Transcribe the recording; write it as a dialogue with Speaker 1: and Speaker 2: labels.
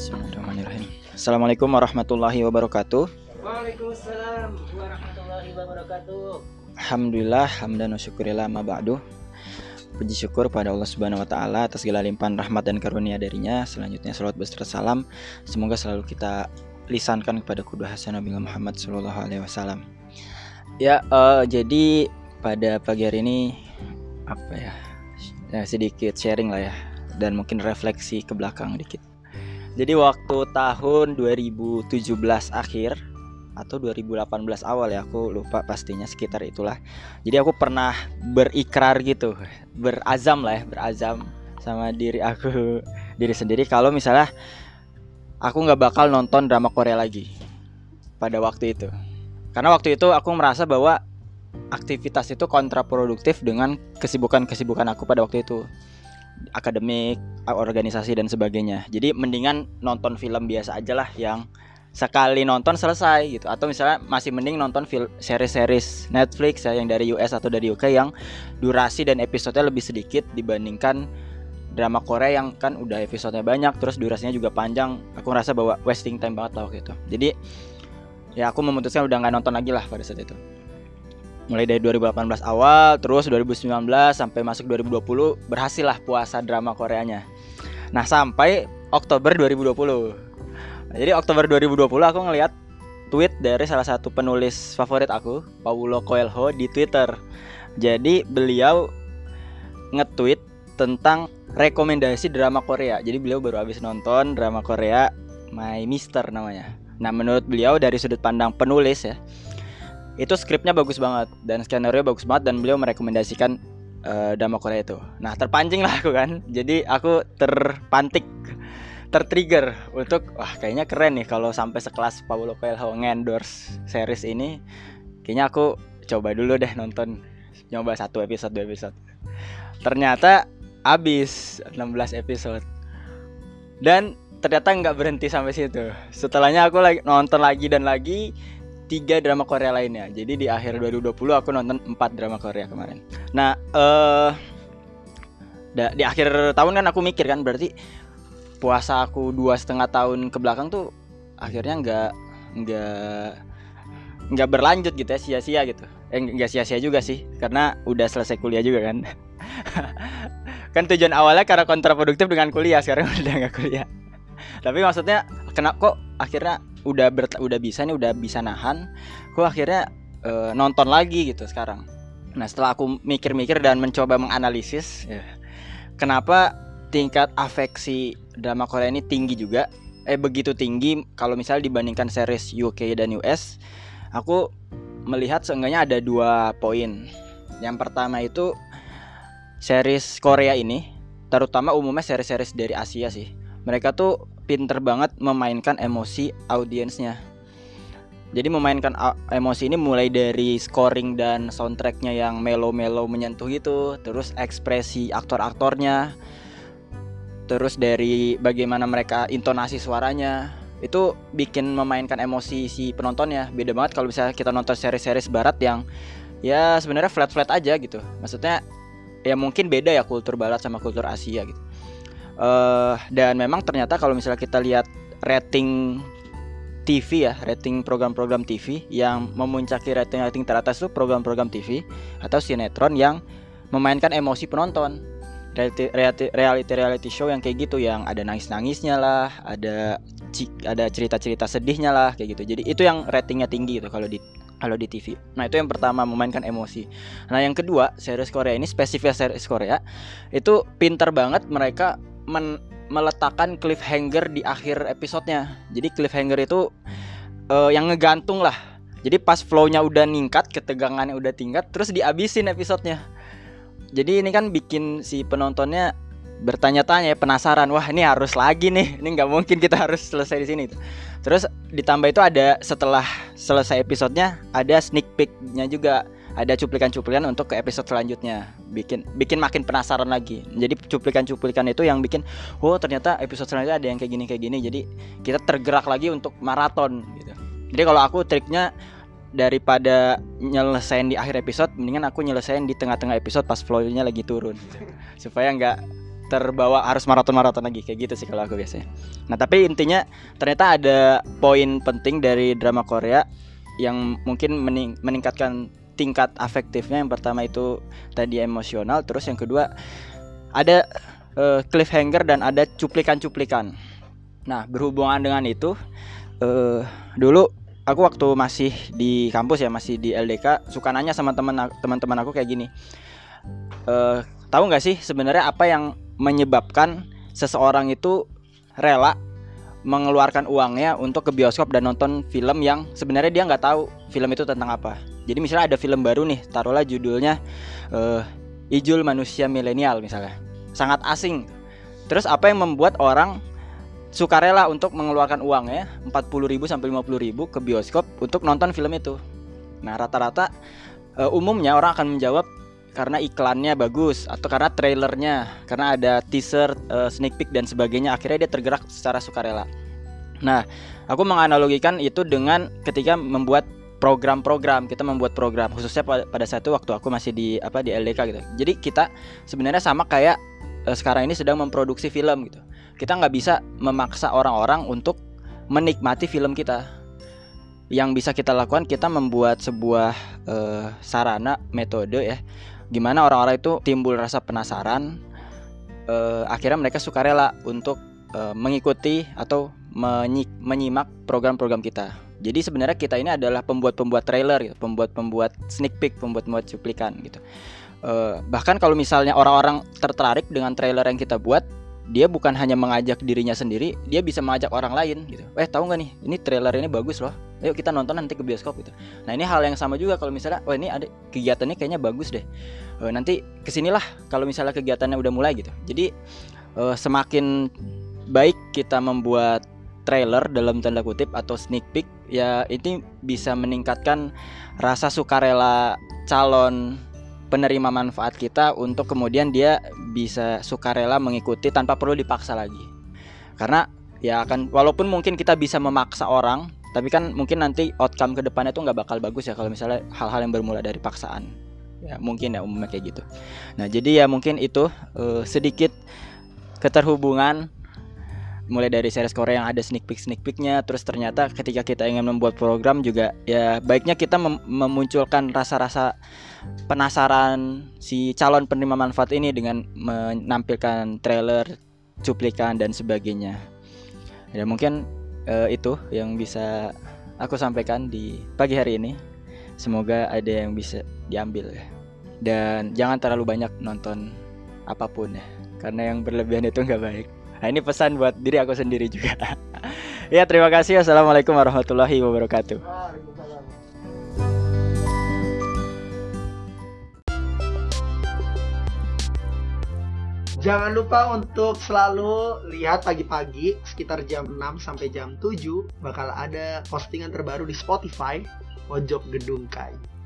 Speaker 1: Bismillahirrahmanirrahim. Assalamualaikum warahmatullahi wabarakatuh.
Speaker 2: Waalaikumsalam warahmatullahi wabarakatuh.
Speaker 1: Alhamdulillah hamdan wa syukurillah ma ba'du. Puji syukur pada Allah Subhanahu wa taala atas segala limpahan rahmat dan karunia darinya. Selanjutnya salawat beserta salam semoga selalu kita lisankan kepada kudu Hasan Nabi Muhammad sallallahu alaihi wasallam. Ya, eh, jadi pada pagi hari ini apa ya? Ya sedikit sharing lah ya dan mungkin refleksi ke belakang dikit. Jadi waktu tahun 2017 akhir atau 2018 awal ya aku lupa pastinya sekitar itulah. Jadi aku pernah berikrar gitu, berazam lah ya, berazam sama diri aku diri sendiri kalau misalnya aku nggak bakal nonton drama Korea lagi pada waktu itu. Karena waktu itu aku merasa bahwa aktivitas itu kontraproduktif dengan kesibukan-kesibukan aku pada waktu itu akademik, organisasi dan sebagainya. Jadi mendingan nonton film biasa aja lah yang sekali nonton selesai gitu. Atau misalnya masih mending nonton film series-series Netflix ya yang dari US atau dari UK yang durasi dan episodenya lebih sedikit dibandingkan drama Korea yang kan udah episodenya banyak terus durasinya juga panjang. Aku ngerasa bahwa wasting time banget lah waktu itu. Jadi ya aku memutuskan udah nggak nonton lagi lah pada saat itu mulai dari 2018 awal terus 2019 sampai masuk 2020 berhasil lah puasa drama Koreanya. Nah sampai Oktober 2020 nah, jadi Oktober 2020 aku ngeliat tweet dari salah satu penulis favorit aku Paulo Coelho di Twitter. Jadi beliau nge-tweet tentang rekomendasi drama Korea. Jadi beliau baru habis nonton drama Korea My Mister namanya. Nah menurut beliau dari sudut pandang penulis ya itu skripnya bagus banget dan skenario bagus banget dan beliau merekomendasikan uh, drama Korea itu. Nah terpancing lah aku kan, jadi aku terpantik, tertrigger untuk wah kayaknya keren nih kalau sampai sekelas Paulo Coelho ngendorse series ini, kayaknya aku coba dulu deh nonton, nyoba satu episode dua episode. Ternyata abis 16 episode dan ternyata nggak berhenti sampai situ. Setelahnya aku lagi nonton lagi dan lagi tiga drama Korea lainnya. Jadi di akhir 2020 aku nonton empat drama Korea kemarin. Nah, eh uh, di akhir tahun kan aku mikir kan berarti puasa aku dua setengah tahun ke belakang tuh akhirnya nggak nggak nggak berlanjut gitu ya sia-sia gitu. Eh nggak sia-sia juga sih karena udah selesai kuliah juga kan. kan tujuan awalnya karena kontraproduktif dengan kuliah sekarang udah nggak kuliah. Tapi maksudnya kenapa kok akhirnya udah ber, udah bisa nih udah bisa nahan aku akhirnya uh, nonton lagi gitu sekarang. Nah setelah aku mikir-mikir dan mencoba menganalisis ya, kenapa tingkat afeksi drama Korea ini tinggi juga? Eh begitu tinggi kalau misalnya dibandingkan series UK dan US aku melihat seenggaknya ada dua poin. Yang pertama itu series Korea ini terutama umumnya series-series dari Asia sih. Mereka tuh pinter banget memainkan emosi audiensnya. Jadi memainkan emosi ini mulai dari scoring dan soundtracknya yang melo-melo menyentuh gitu, terus ekspresi aktor-aktornya, terus dari bagaimana mereka intonasi suaranya, itu bikin memainkan emosi si penontonnya. Beda banget kalau misalnya kita nonton seri-seri barat yang ya sebenarnya flat-flat aja gitu. Maksudnya ya mungkin beda ya kultur barat sama kultur Asia gitu uh, dan memang ternyata kalau misalnya kita lihat rating TV ya, rating program-program TV yang memuncaki rating-rating teratas itu program-program TV atau sinetron yang memainkan emosi penonton. Reality, reality, reality reality show yang kayak gitu yang ada nangis-nangisnya lah, ada ada cerita-cerita sedihnya lah kayak gitu. Jadi itu yang ratingnya tinggi gitu kalau di kalau di TV. Nah, itu yang pertama memainkan emosi. Nah, yang kedua, series Korea ini spesifik series Korea itu pinter banget mereka men meletakkan cliffhanger di akhir episodenya. Jadi cliffhanger itu uh, yang ngegantung lah. Jadi pas flownya udah ningkat, ketegangannya udah tingkat, terus dihabisin episodenya. Jadi ini kan bikin si penontonnya bertanya-tanya penasaran wah ini harus lagi nih ini nggak mungkin kita harus selesai di sini terus ditambah itu ada setelah selesai episodenya ada sneak peeknya juga ada cuplikan-cuplikan untuk ke episode selanjutnya bikin bikin makin penasaran lagi jadi cuplikan-cuplikan itu yang bikin oh ternyata episode selanjutnya ada yang kayak gini kayak gini jadi kita tergerak lagi untuk maraton gitu jadi kalau aku triknya daripada nyelesain di akhir episode mendingan aku nyelesain di tengah-tengah episode pas flow-nya lagi turun gitu. supaya nggak terbawa harus maraton-maraton lagi kayak gitu sih kalau aku biasanya. Nah, tapi intinya ternyata ada poin penting dari drama Korea yang mungkin mening meningkatkan tingkat afektifnya. Yang pertama itu tadi emosional, terus yang kedua ada uh, cliffhanger dan ada cuplikan-cuplikan. Nah, berhubungan dengan itu uh, dulu aku waktu masih di kampus ya, masih di LDK suka nanya sama teman teman-teman aku kayak gini. Uh, tahu nggak sih sebenarnya apa yang menyebabkan seseorang itu rela mengeluarkan uangnya untuk ke bioskop dan nonton film yang sebenarnya dia nggak tahu film itu tentang apa. Jadi misalnya ada film baru nih, taruhlah judulnya uh, Ijul Manusia Milenial misalnya, sangat asing. Terus apa yang membuat orang sukarela untuk mengeluarkan uangnya 40.000 sampai 50.000 ke bioskop untuk nonton film itu? Nah rata-rata uh, umumnya orang akan menjawab karena iklannya bagus atau karena trailernya karena ada teaser uh, sneak peek dan sebagainya akhirnya dia tergerak secara sukarela nah aku menganalogikan itu dengan ketika membuat program-program kita membuat program khususnya pada saat itu waktu aku masih di apa di LDK gitu. Jadi kita sebenarnya sama kayak uh, sekarang ini sedang memproduksi film gitu. Kita nggak bisa memaksa orang-orang untuk menikmati film kita. Yang bisa kita lakukan kita membuat sebuah uh, sarana metode ya gimana orang-orang itu timbul rasa penasaran uh, akhirnya mereka suka rela untuk uh, mengikuti atau menyi menyimak program-program kita jadi sebenarnya kita ini adalah pembuat-pembuat trailer gitu pembuat-pembuat sneak peek pembuat-pembuat cuplikan gitu uh, bahkan kalau misalnya orang-orang tertarik dengan trailer yang kita buat dia bukan hanya mengajak dirinya sendiri, dia bisa mengajak orang lain gitu. Eh tahu nggak nih, ini trailer ini bagus loh. Ayo kita nonton nanti ke bioskop gitu. Nah ini hal yang sama juga kalau misalnya, oh ini ada kegiatannya kayaknya bagus deh. Uh, nanti ke sinilah kalau misalnya kegiatannya udah mulai gitu. Jadi uh, semakin baik kita membuat trailer dalam tanda kutip atau sneak peek ya ini bisa meningkatkan rasa sukarela calon penerima manfaat kita untuk kemudian dia bisa sukarela mengikuti tanpa perlu dipaksa lagi. Karena ya akan walaupun mungkin kita bisa memaksa orang, tapi kan mungkin nanti outcome ke depannya itu nggak bakal bagus ya kalau misalnya hal-hal yang bermula dari paksaan. Ya mungkin ya umumnya kayak gitu. Nah jadi ya mungkin itu uh, sedikit keterhubungan mulai dari series Korea yang ada sneak peek sneak peeknya terus ternyata ketika kita ingin membuat program juga ya baiknya kita mem memunculkan rasa-rasa penasaran si calon penerima manfaat ini dengan menampilkan trailer cuplikan dan sebagainya. Ya mungkin uh, itu yang bisa aku sampaikan di pagi hari ini. Semoga ada yang bisa diambil ya. Dan jangan terlalu banyak nonton apa pun ya. Karena yang berlebihan itu nggak baik Nah ini pesan buat diri aku sendiri juga. ya terima kasih. Assalamualaikum warahmatullahi wabarakatuh.
Speaker 3: Jangan lupa untuk selalu lihat pagi-pagi sekitar jam 6 sampai jam 7 bakal ada postingan terbaru di Spotify Pojok Gedung Kai.